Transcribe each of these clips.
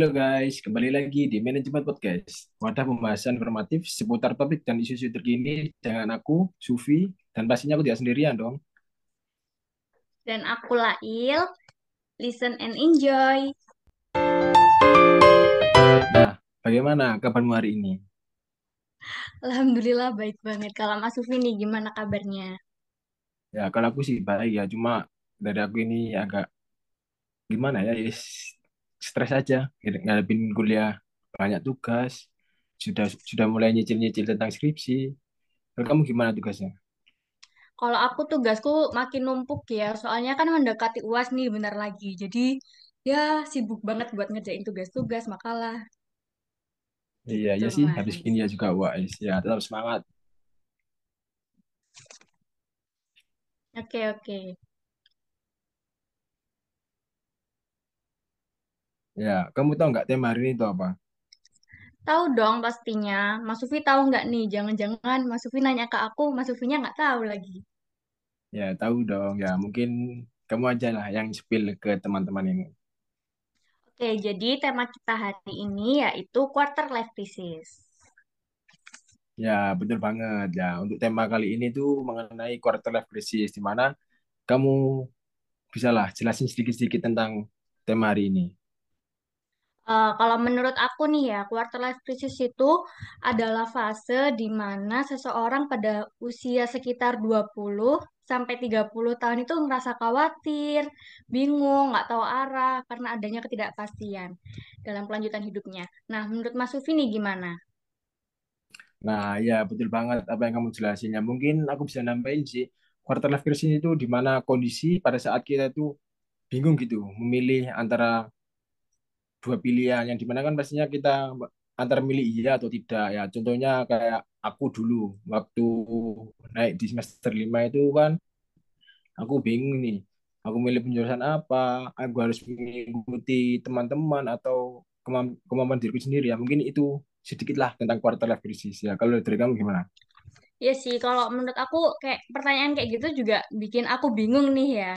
Halo guys, kembali lagi di Manajemen Podcast. Wadah pembahasan informatif seputar topik dan isu-isu terkini dengan aku, Sufi, dan pastinya aku tidak sendirian dong. Dan aku Lail, listen and enjoy. Nah, bagaimana kabarmu hari ini? Alhamdulillah baik banget. Kalau Mas Sufi nih gimana kabarnya? Ya, kalau aku sih baik ya, cuma dari aku ini agak gimana ya, is stres aja, ngadepin kuliah banyak tugas, sudah sudah mulai nyicil-nyicil tentang skripsi. Kalau kamu gimana tugasnya? Kalau aku tugasku makin numpuk ya, soalnya kan mendekati UAS nih bentar lagi. Jadi ya sibuk banget buat ngerjain tugas-tugas, makalah. Iya, Gitu, iya sih, habis Mas. ini ya juga wise. Ya, tetap semangat. Oke, oke. Ya, kamu tahu nggak tema hari ini itu apa? Tahu dong pastinya. Mas Sufi tahu nggak nih? Jangan-jangan Mas Sufi nanya ke aku, Mas Sufinya nggak tahu lagi. Ya, tahu dong. Ya, mungkin kamu aja lah yang spill ke teman-teman ini. Oke, jadi tema kita hari ini yaitu quarter life crisis. Ya, betul banget. Ya, untuk tema kali ini tuh mengenai quarter life crisis, di mana kamu bisa lah jelasin sedikit-sedikit tentang tema hari ini. Eh, kalau menurut aku nih ya, quarter life crisis itu adalah fase di mana seseorang pada usia sekitar 20 sampai 30 tahun itu merasa khawatir, bingung, nggak tahu arah karena adanya ketidakpastian dalam kelanjutan hidupnya. Nah, menurut Mas Sufi nih gimana? Nah, ya betul banget apa yang kamu jelasin. Ya, mungkin aku bisa nambahin sih, quarter life crisis itu di mana kondisi pada saat kita itu bingung gitu, memilih antara dua pilihan. Yang di mana kan pastinya kita antara milih iya atau tidak. Ya contohnya kayak aku dulu waktu naik di semester 5 itu kan aku bingung nih aku milih penjurusan apa? Aku harus mengikuti teman-teman atau kemam- kemampuan diriku sendiri. Ya mungkin itu sedikit lah tentang quarter life crisis. Ya kalau dari kamu gimana? Ya sih, kalau menurut aku kayak pertanyaan kayak gitu juga bikin aku bingung nih ya.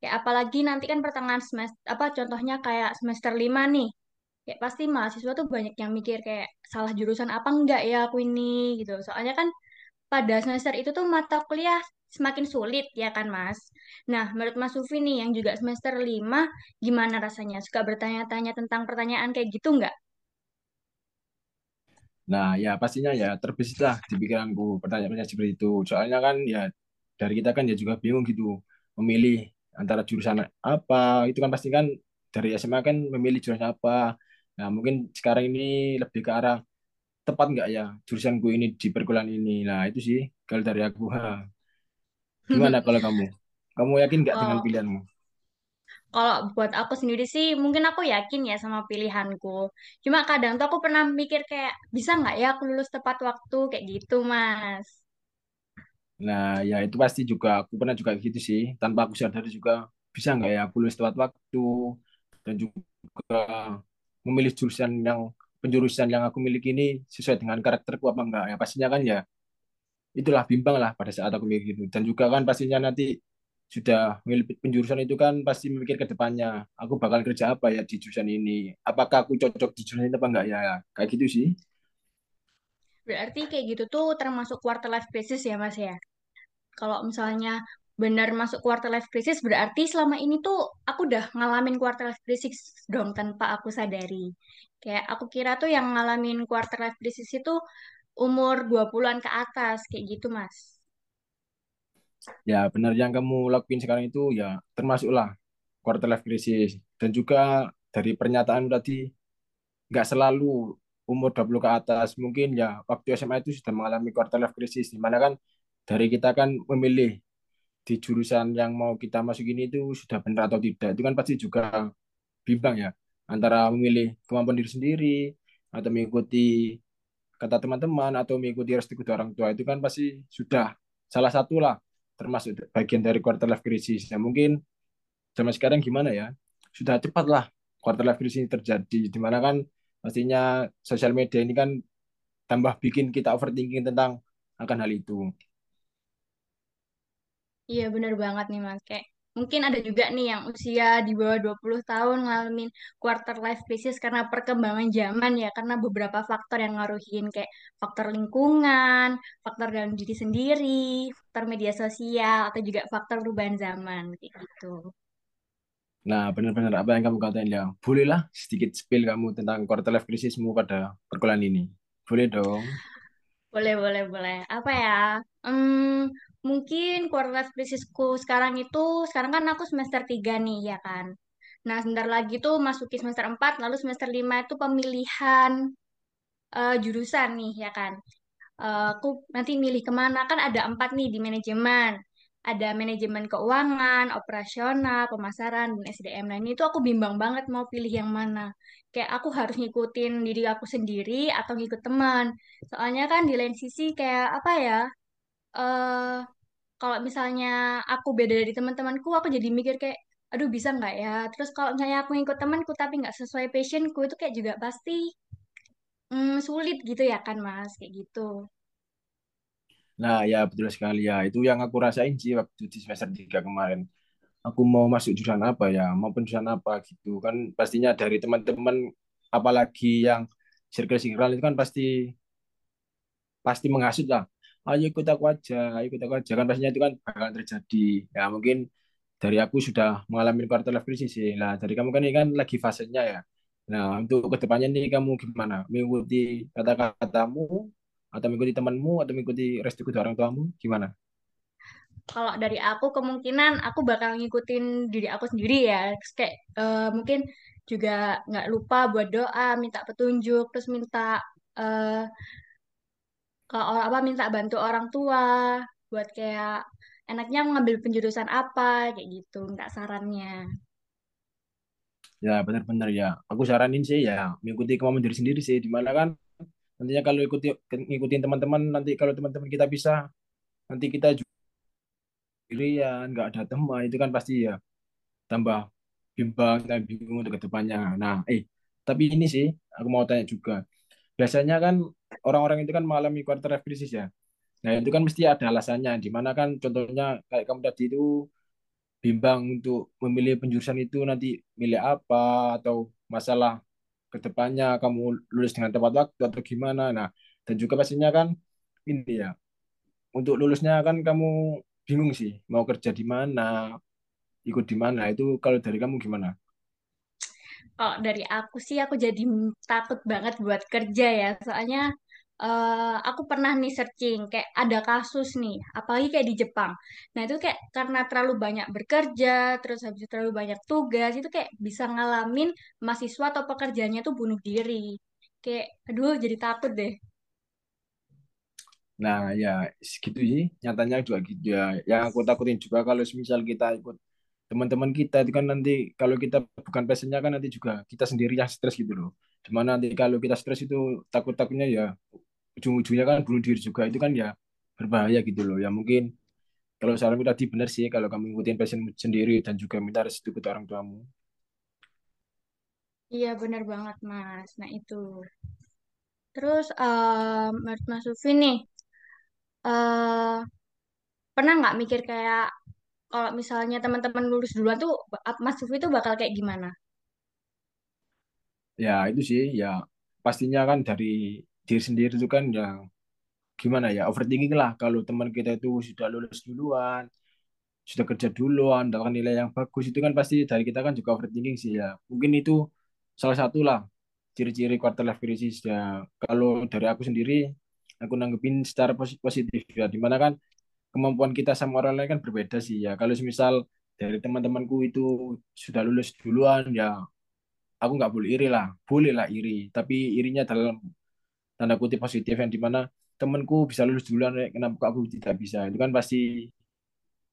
Kayak apalagi nanti kan pertengahan semester, apa contohnya kayak semester 5 nih. Kayak pasti mahasiswa tuh banyak yang mikir kayak salah jurusan apa enggak ya aku ini gitu. Soalnya kan pada semester itu tuh mata kuliah semakin sulit ya kan Mas. Nah, menurut Mas Sufi nih yang juga semester 5 gimana rasanya? Suka bertanya-tanya tentang pertanyaan kayak gitu enggak? nah ya pastinya ya terbesit lah di pikiranku pertanyaan-pertanyaan seperti itu soalnya kan ya dari kita kan ya juga bingung gitu memilih antara jurusan apa itu kan pasti kan dari SMA kan memilih jurusan apa. Nah mungkin sekarang ini lebih ke arah tepat nggak ya jurusanku ini di perkuliahan ini? Nah itu sih kalau dari aku. Ha. gimana kalau kamu? Kamu yakin nggak dengan Oh, pilihanmu? Kalau buat aku sendiri sih, mungkin aku yakin ya sama pilihanku. Cuma kadang tuh aku pernah mikir kayak, bisa nggak ya aku lulus tepat waktu, kayak gitu, Mas. Nah ya itu pasti juga aku pernah juga gitu sih. Tanpa aku sadar juga bisa nggak ya aku lulus tepat waktu dan juga memilih jurusan yang penjurusan yang aku miliki ini sesuai dengan karakterku apa enggak? Ya pastinya kan ya itulah bimbang lah pada saat aku mikir gitu. Dan juga kan pastinya nanti sudah memilih penjurusan itu kan pasti memikir ke depannya aku bakal kerja apa ya di jurusan ini? Apakah aku cocok di jurusan ini apa enggak ya? Kayak gitu sih Berarti kayak gitu tuh termasuk quarter life crisis ya, Mas ya? Kalau misalnya benar masuk quarter life crisis, berarti selama ini tuh aku udah ngalamin quarter life crisis dong tanpa aku sadari. Kayak aku kira tuh yang ngalamin quarter life crisis itu umur 20-an ke atas, kayak gitu, Mas. ya benar yang kamu lakuin sekarang itu ya termasuklah quarter life crisis dan juga dari pernyataan tadi nggak selalu umur 20 ke atas mungkin ya waktu SMA itu sudah mengalami quarter life crisis di mana kan dari kita kan memilih di jurusan yang mau kita masukin itu sudah benar atau tidak. Itu kan pasti juga bimbang ya antara memilih kemampuan diri sendiri atau mengikuti kata teman-teman atau mengikuti restu orang tua. Itu kan pasti sudah salah satu lah termasuk bagian dari quarter life crisis. Ya mungkin zaman sekarang gimana ya? Sudah cepat lah quarter life crisis ini terjadi di mana kan pastinya sosial media ini kan tambah bikin kita overthinking tentang akan hal itu Iya, bener banget nih, Mas. Kayak Mungkin ada juga nih yang usia di bawah 20 tahun ngalamin quarter life crisis karena perkembangan zaman ya, karena beberapa faktor yang ngaruhin kayak faktor lingkungan, faktor dalam diri sendiri, faktor media sosial, atau juga faktor perubahan zaman kayak gitu. Nah, benar-benar apa yang kamu katain ya. Bolehlah sedikit spill kamu tentang quarter life crisismu pada perkuliahan ini. Boleh dong. Boleh, boleh, boleh. Apa ya? Hmm, mungkin quarter life crisisku sekarang itu, sekarang kan aku semester 3 nih, ya kan? Nah, sebentar lagi tuh masuki semester 4 lalu semester 5 itu pemilihan eh, jurusan nih, ya kan? Eh, aku nanti milih ke mana, kan ada empat nih di manajemen. Ada manajemen keuangan, operasional, pemasaran, dan SDM. Nah, ini tuh aku bimbang banget mau pilih yang mana. Kayak aku harus ngikutin diri aku sendiri atau ngikut teman. Soalnya kan di lain sisi kayak apa ya, eh kalau misalnya aku beda dari teman-temanku, aku jadi mikir kayak, aduh bisa nggak ya? Terus kalau misalnya aku ngikut temanku tapi nggak sesuai passionku, itu kayak juga pasti mm, sulit gitu ya kan, Mas? Kayak gitu. Nah, ya betul sekali ya. Itu yang aku rasain sih waktu di semester 3 kemarin. Aku mau masuk jurusan apa ya, mau jurusan apa gitu. Kan pastinya dari teman-teman, apalagi yang circle-circle itu kan pasti pasti menghasut lah. Ayo ikut aku aja, ayo ikut aku aja. Kan pastinya itu kan bakal terjadi. Ya mungkin dari aku sudah mengalami quarter life crisis sih. Nah, dari kamu kan ini kan lagi fasenya ya. Nah, untuk ke depannya nih kamu gimana? Mengikuti kata-katamu atau mengikuti temanmu atau mengikuti restu orang tuamu gimana? Kalau dari aku kemungkinan aku bakal ngikutin diri aku sendiri ya. Terus kayak eh, mungkin juga nggak lupa buat doa, minta petunjuk, terus minta eh ke orang apa minta bantu orang tua buat kayak enaknya mengambil penjurusan apa kayak gitu, minta sarannya. Ya benar-benar ya. Aku saranin sih ya mengikuti kemauan diri sendiri sih. Di mana kan nantinya kalau ikuti ngikutin teman-teman nanti kalau teman-teman kita bisa nanti kita juga sendirian nggak ada teman itu kan pasti ya tambah bimbang dan bingung untuk ke depannya. Nah, eh tapi ini sih aku mau tanya juga. Biasanya kan orang-orang itu kan mengalami quarter life crisis ya. Nah, itu kan mesti ada alasannya. Di mana kan contohnya kayak kamu tadi itu bimbang untuk memilih penjurusan itu nanti milih apa atau masalah ke depannya kamu lulus dengan tepat waktu atau gimana. Nah, dan juga pastinya kan ini ya, untuk lulusnya kan kamu bingung sih mau kerja di mana, ikut di mana. Itu kalau dari kamu gimana? Kalau dari aku sih aku jadi takut banget buat kerja ya. Soalnya eh, aku pernah nih searching kayak ada kasus nih, apalagi kayak di Jepang. Nah, itu kayak karena terlalu banyak bekerja, terus habis itu terlalu banyak tugas, itu kayak bisa ngalamin mahasiswa atau pekerjaannya tuh bunuh diri. Kayak aduh jadi takut deh. Nah, ya segitu sih. Nyatanya juga gitu ya. Yang aku takutin juga kalau misal kita ikut teman-teman kita itu kan nanti kalau kita bukan passionnya kan nanti juga kita sendiri yang stres gitu loh. Di mana nanti kalau kita stres itu takut-takutnya ya ujung-ujungnya kan bunuh diri juga itu kan ya berbahaya gitu loh. Ya mungkin kalau saranku tadi benar sih kalau kamu ngikutin passion sendiri dan juga minta restu ke orang tuamu. Iya benar banget Mas. Nah itu. Terus eh Mas Mas Sufi nih, eh pernah nggak mikir kayak kalau misalnya teman-teman lulus duluan tuh Mas Sufi tuh bakal kayak gimana? Ya itu sih ya pastinya kan dari diri sendiri itu kan ya gimana ya overthinking lah. Kalau teman kita itu sudah lulus duluan sudah kerja duluan dapat nilai yang bagus itu kan pasti dari kita kan juga overthinking sih ya. Mungkin itu salah satu lah ciri-ciri quarter life crisis ya. Kalau dari aku sendiri aku nanggepin secara posi- positif ya. Di mana kan kemampuan kita sama orang lain kan berbeda sih ya. Kalau misal dari teman-temanku itu sudah lulus duluan ya aku nggak boleh iri lah. Boleh lah iri tapi irinya dalam tanda kutip positif yang di mana temanku bisa lulus duluan kenapa aku tidak bisa. Itu kan pasti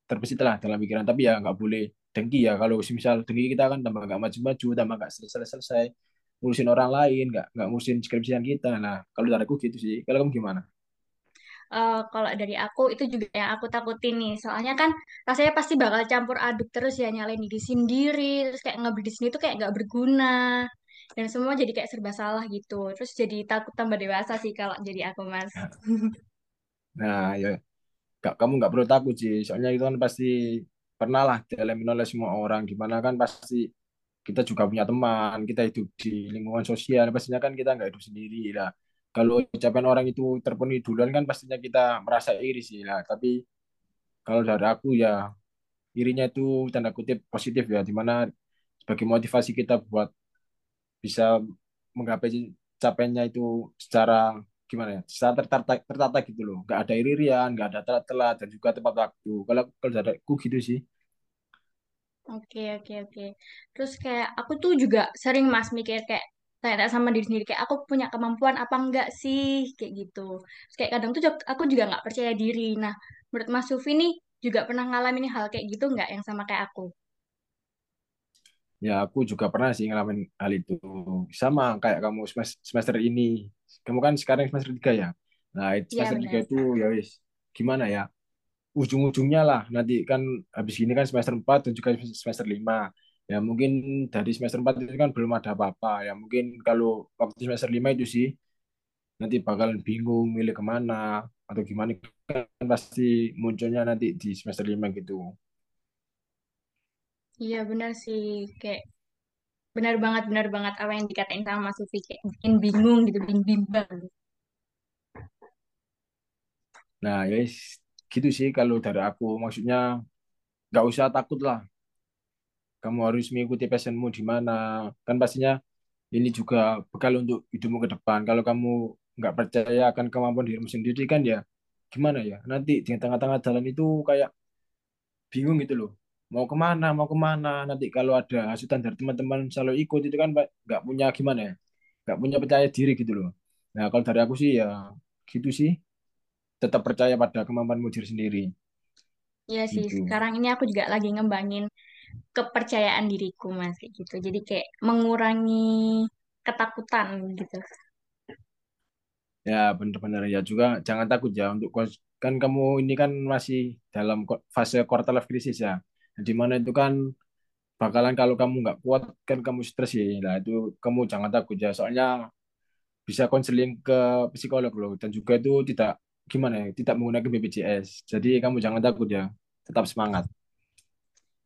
terbesit lah dalam pikiran. Tapi ya nggak boleh dengki ya. Kalau misal dengki kita kan tambah nggak maju-maju tambah nggak selesai-selesai. Ngurusin orang lain nggak nggak ngurusin skripsian kita. Nah kalau dari aku gitu sih. Kalau kamu gimana? Eh, kalau dari aku itu juga yang aku takutin nih. Soalnya kan rasanya pasti bakal campur aduk terus ya nyalain diri sendiri, terus kayak ngebeli di sini tuh kayak nggak berguna dan semua jadi kayak serba salah gitu. Terus jadi takut tambah dewasa sih kalau jadi aku Mas. nah ya. Nggak kamu nggak perlu takut sih. Soalnya itu kan pasti pernah lah dialami oleh semua orang. Gimana kan pasti kita juga punya teman kita hidup di lingkungan sosial. Pastinya kan kita nggak hidup sendiri. Lah kalau ucapan orang itu terpenuhi duluan kan pastinya kita merasa iri sih. Lah tapi kalau dari aku ya irinya itu tanda kutip positif ya. Di mana sebagai motivasi kita buat bisa menggapai capaiannya itu secara gimana ya secara tertata, tertata gitu loh nggak ada iri-irian nggak ada telat-telat dan juga tepat waktu kalau kalau dari aku gitu sih Oke, oke, oke. Terus kayak aku tuh juga sering Mas mikir kayak tanya sama diri sendiri kayak aku punya kemampuan apa enggak sih kayak gitu. Terus kayak kadang tuh aku juga nggak percaya diri. Nah, menurut Mas Sufi nih juga pernah ngalamin hal kayak gitu nggak yang sama kayak aku? Ya aku juga pernah sih ngalamin hal itu. Sama kayak kamu semester, semester ini. Kamu kan sekarang semester tiga ya? Nah Iya semester tiga benar. itu ya wis gimana ya? Ujung-ujungnya lah nanti kan habis ini kan semester 4 dan juga semester lima. Ya mungkin dari semester 4 itu kan belum ada apa-apa. Ya mungkin kalau waktu semester 5 itu sih nanti bakalan bingung milih ke mana atau gimana kan pasti munculnya nanti di semester 5 gitu Iya benar sih kayak benar banget benar banget apa yang dikatain sama Mas Sufi kayak bikin bingung gitu, bikin bimbang. nah ya gitu sih kalau dari aku. Maksudnya nggak usah takut lah. Kamu harus mengikuti passionmu di mana. Kan pastinya ini juga bekal untuk hidupmu ke depan. Kalau kamu nggak percaya akan kemampuan dirimu sendiri kan ya gimana ya? Nanti di tengah-tengah jalan itu kayak bingung gitu loh mau ke mana mau ke mana? Nanti kalau ada hasutan dari teman-teman selalu ikut itu kan Pak, nggak punya gimana ya? Nggak punya percaya diri gitu loh. Nah kalau dari aku sih ya gitu sih. Tetap percaya pada kemampuanmu diri sendiri. Iya sih, gitu. sekarang ini aku juga lagi ngembangin kepercayaan diriku Mas kayak gitu. Jadi kayak mengurangi ketakutan gitu. Ya, benar-benar ya juga jangan takut ya. Untuk kan kamu ini kan masih dalam fase quarter life crisis ya. Di mana itu kan bakalan kalau kamu nggak kuat kan kamu stres ya. Nah, itu kamu jangan takut ya. Soalnya bisa konseling ke psikolog loh dan juga itu tidak gimana ya, tidak menggunakan BPJS. Jadi kamu jangan takut ya. Tetap semangat.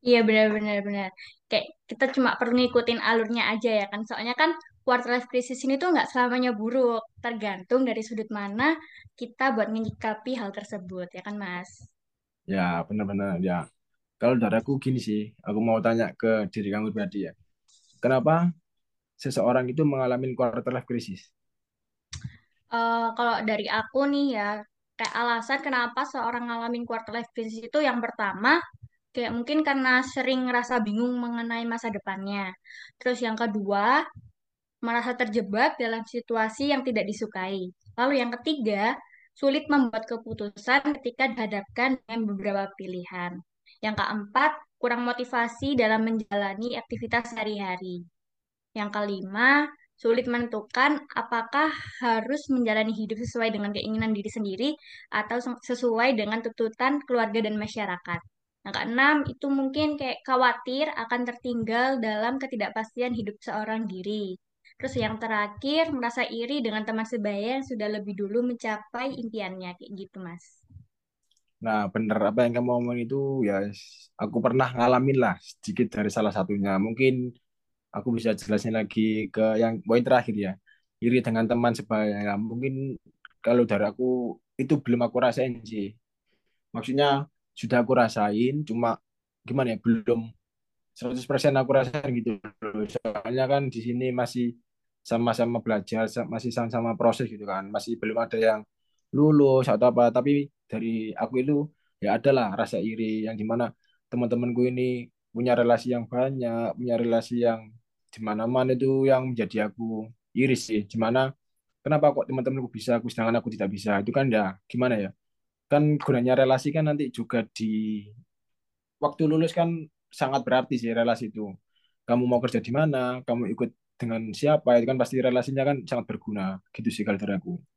Iya benar-benar benar. Kayak kita cuma perlu ngikutin alurnya aja ya kan. Soalnya kan quarter life crisis ini tuh nggak selamanya buruk. Tergantung dari sudut mana kita buat menyikapi hal tersebut ya kan Mas. Ya, benar-benar ya. Kalau dari aku gini sih, aku mau tanya ke diri kamu pribadi ya. Kenapa seseorang itu mengalami quarter life crisis? Eh kalau dari aku nih ya, kayak alasan kenapa seorang ngalamin quarter life crisis itu yang pertama Kayak mungkin karena sering ngerasa bingung mengenai masa depannya. Terus yang kedua, merasa terjebak dalam situasi yang tidak disukai. Lalu yang ketiga, sulit membuat keputusan ketika dihadapkan dengan beberapa pilihan. Yang keempat, kurang motivasi dalam menjalani aktivitas sehari-hari. Yang kelima, sulit menentukan apakah harus menjalani hidup sesuai dengan keinginan diri sendiri atau sesuai dengan tuntutan keluarga dan masyarakat. Yang keenam, itu mungkin kayak khawatir akan tertinggal dalam ketidakpastian hidup seorang diri. Terus yang terakhir, merasa iri dengan teman sebaya yang sudah lebih dulu mencapai impiannya, kayak gitu, Mas. Nah, bener apa yang kamu ngomong itu ya aku pernah ngalamin lah sedikit dari salah satunya. Mungkin aku bisa jelasin lagi ke yang poin terakhir ya. Iri dengan teman sebaya. Ya, mungkin kalau dari aku itu belum aku rasain sih. Maksudnya sudah aku rasain, cuma gimana ya, belum 100% aku rasain gitu. Soalnya kan di sini masih sama-sama belajar, masih sama-sama proses gitu kan. Masih belum ada yang lulus atau apa. Tapi dari aku itu ya adalah rasa iri yang di mana teman-temanku ini punya relasi yang banyak, punya relasi yang di mana-mana itu yang menjadi aku iri sih. Di mana kenapa kok teman-temanku bisa, aku sedangkan aku tidak bisa. Itu kan ya gimana ya. Kan gunanya relasi kan nanti juga di waktu lulus kan sangat berarti sih relasi itu. Kamu mau kerja di mana, kamu ikut dengan siapa, itu kan pasti relasinya kan sangat berguna. Gitu sih kalau dari aku.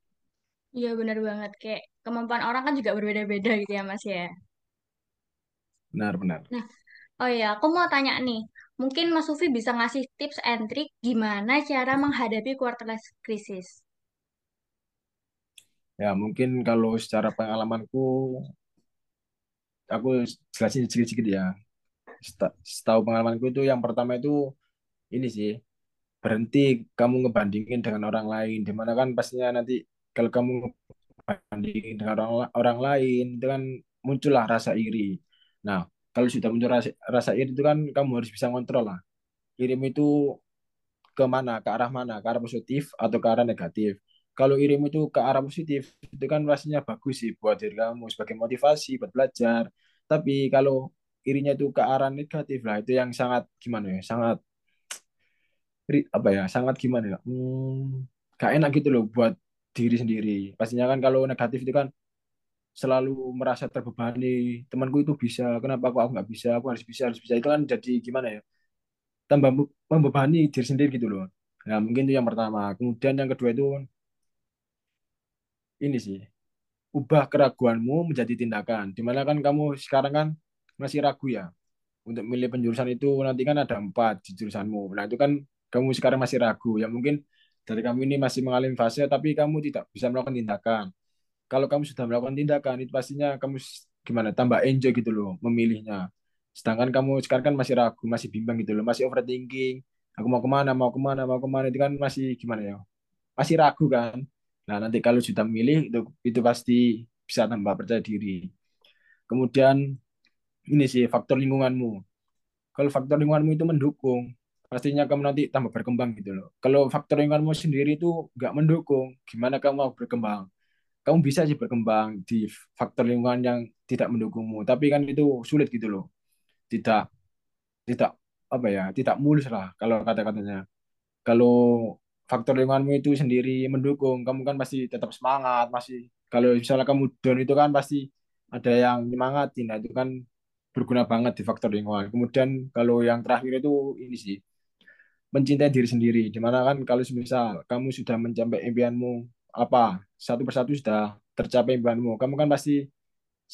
Iya, benar banget. Kayak kemampuan orang kan juga berbeda-beda gitu ya, Mas ya. Benar-benar. Nah, oh ya, aku mau tanya nih. Mungkin Mas Sufi bisa ngasih tips and trick gimana cara menghadapi quarter life crisis. Ya, mungkin kalau secara pengalamanku, aku jelasin sedikit-sedikit ya. Seta- Setahu pengalamanku itu yang pertama itu ini sih berhenti kamu ngebandingin dengan orang lain di mana kan pastinya nanti kalau kamu ngebandingin dengan orang orang lain itu kan muncullah rasa iri. Nah kalau sudah muncul rasa, rasa iri itu kan kamu harus bisa ngontrol lah. Irimu itu ke mana ke arah mana? Ke arah positif atau ke arah negatif? Kalau irimu itu ke arah positif itu kan pastinya bagus sih buat diri kamu sebagai motivasi buat belajar. Tapi kalau irinya itu ke arah negatif lah itu yang sangat gimana ya? Sangat apa ya? Sangat gimana ya? Hmm, gak enak gitu loh buat diri sendiri. Pastinya kan kalau negatif itu kan selalu merasa terbebani. Temanku itu bisa kenapa aku nggak bisa aku harus bisa harus bisa. Itu kan jadi gimana ya? Tambah me- membebani diri sendiri gitu loh. Nah mungkin itu yang pertama. Kemudian yang kedua itu ini sih ubah keraguanmu menjadi tindakan. Di mana kan kamu sekarang kan masih ragu ya untuk milih penjurusan itu. Nanti kan ada empat di jurusanmu. Nah itu kan kamu sekarang masih ragu. Ya mungkin dari kamu ini masih mengalami fase, tapi kamu tidak bisa melakukan tindakan. Kalau kamu sudah melakukan tindakan, itu pastinya kamu gimana? Tambah enjoy gitu loh memilihnya. Sedangkan kamu sekarang kan masih ragu, masih bimbang gitu loh, masih overthinking. Aku mau ke mana, mau ke mana, mau ke mana itu kan masih gimana ya? Masih ragu kan? Nah nanti kalau sudah memilih itu itu pasti bisa tambah percaya diri. Kemudian ini sih faktor lingkunganmu kalau faktor lingkunganmu itu mendukung, pastinya kamu nanti tambah berkembang gitu loh. Kalau faktor lingkunganmu sendiri itu nggak mendukung, gimana kamu mau berkembang? Kamu bisa sih berkembang di faktor lingkungan yang tidak mendukungmu, tapi kan itu sulit gitu loh. Tidak, tidak apa ya, tidak mulus lah kalau kata-katanya. Kalau faktor lingkunganmu itu sendiri mendukung, kamu kan pasti tetap semangat, masih. Kalau misalnya kamu down itu kan pasti ada yang nyemangatin, nah itu kan berguna banget di faktor lingkungan. Kemudian kalau yang terakhir itu ini sih, mencintai diri sendiri. Di mana kan kalau misal kamu sudah mencapai impianmu apa satu persatu sudah tercapai impianmu, kamu kan pasti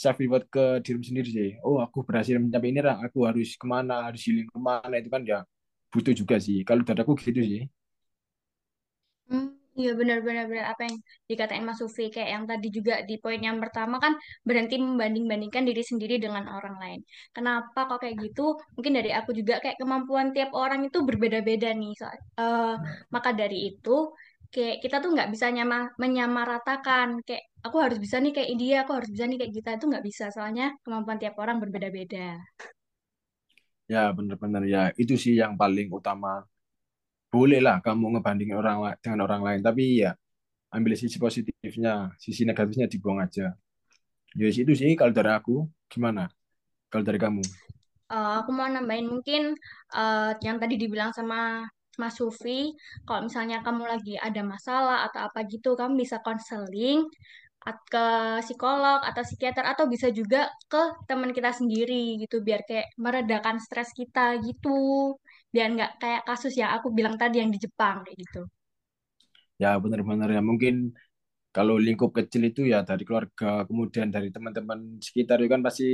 self reward ke dirimu sendiri sih. Oh aku berhasil mencapai ini lah, aku harus ke mana, harus healing ke mana itu kan ya butuh juga sih. Kalau dari aku gitu sih. Hmm, iya benar-benar benar apa yang dikatain Mas Sufi kayak yang tadi juga di poin yang pertama kan berhenti membanding-bandingkan diri sendiri dengan orang lain. Kenapa kok kayak gitu? Mungkin dari aku juga kayak kemampuan tiap orang itu berbeda-beda nih. So, eh, maka dari itu kayak kita tuh nggak bisa nyama menyamaratakan kayak aku harus bisa nih kayak dia, aku harus bisa nih kayak kita itu nggak bisa soalnya kemampuan tiap orang berbeda-beda. Ya benar-benar ya itu sih yang paling utama. Boleh lah kamu ngebandingin orang dengan orang lain, tapi ya ambil sisi positifnya, sisi negatifnya dibuang aja. Ya itu sih kalau dari aku. Gimana? Kalau dari kamu? Eh, aku mau nambahin mungkin eh, yang tadi dibilang sama Mas Sufi, kalau misalnya kamu lagi ada masalah atau apa gitu, kamu bisa konseling ke psikolog atau psikiater atau bisa juga ke teman kita sendiri gitu, biar kayak meredakan stres kita gitu, biar nggak kayak kasus yang aku bilang tadi yang di Jepang kayak gitu. Ya benar-benar ya mungkin kalau lingkup kecil itu ya dari keluarga, kemudian dari teman-teman sekitar itu kan pasti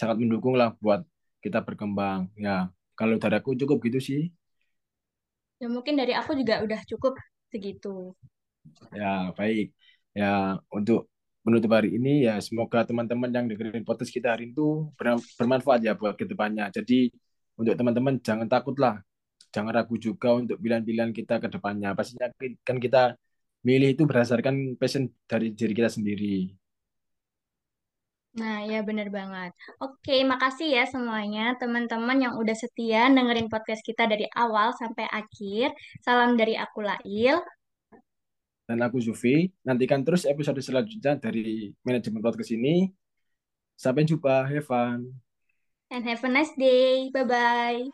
sangat mendukung lah buat kita berkembang. Ya kalau dari aku cukup gitu sih. Ya mungkin dari aku juga udah cukup segitu. Ya baik. Ya untuk menutup hari ini ya semoga teman-teman yang dengerin podcast kita hari itu ber- bermanfaat ya buat ke depannya. Jadi untuk teman-teman jangan takut lah, jangan ragu juga untuk pilihan-pilihan kita ke depannya. Pastinya kan kita milih itu berdasarkan passion dari diri kita sendiri. Nah, ya bener banget. Oke, makasih ya semuanya teman-teman yang udah setia dengerin podcast kita dari awal sampai akhir. Salam dari aku Lail, Dan aku Zufi, nantikan terus episode selanjutnya dari manajemen podcast ini. Sampai jumpa, have fun. And have a nice day. Bye-bye.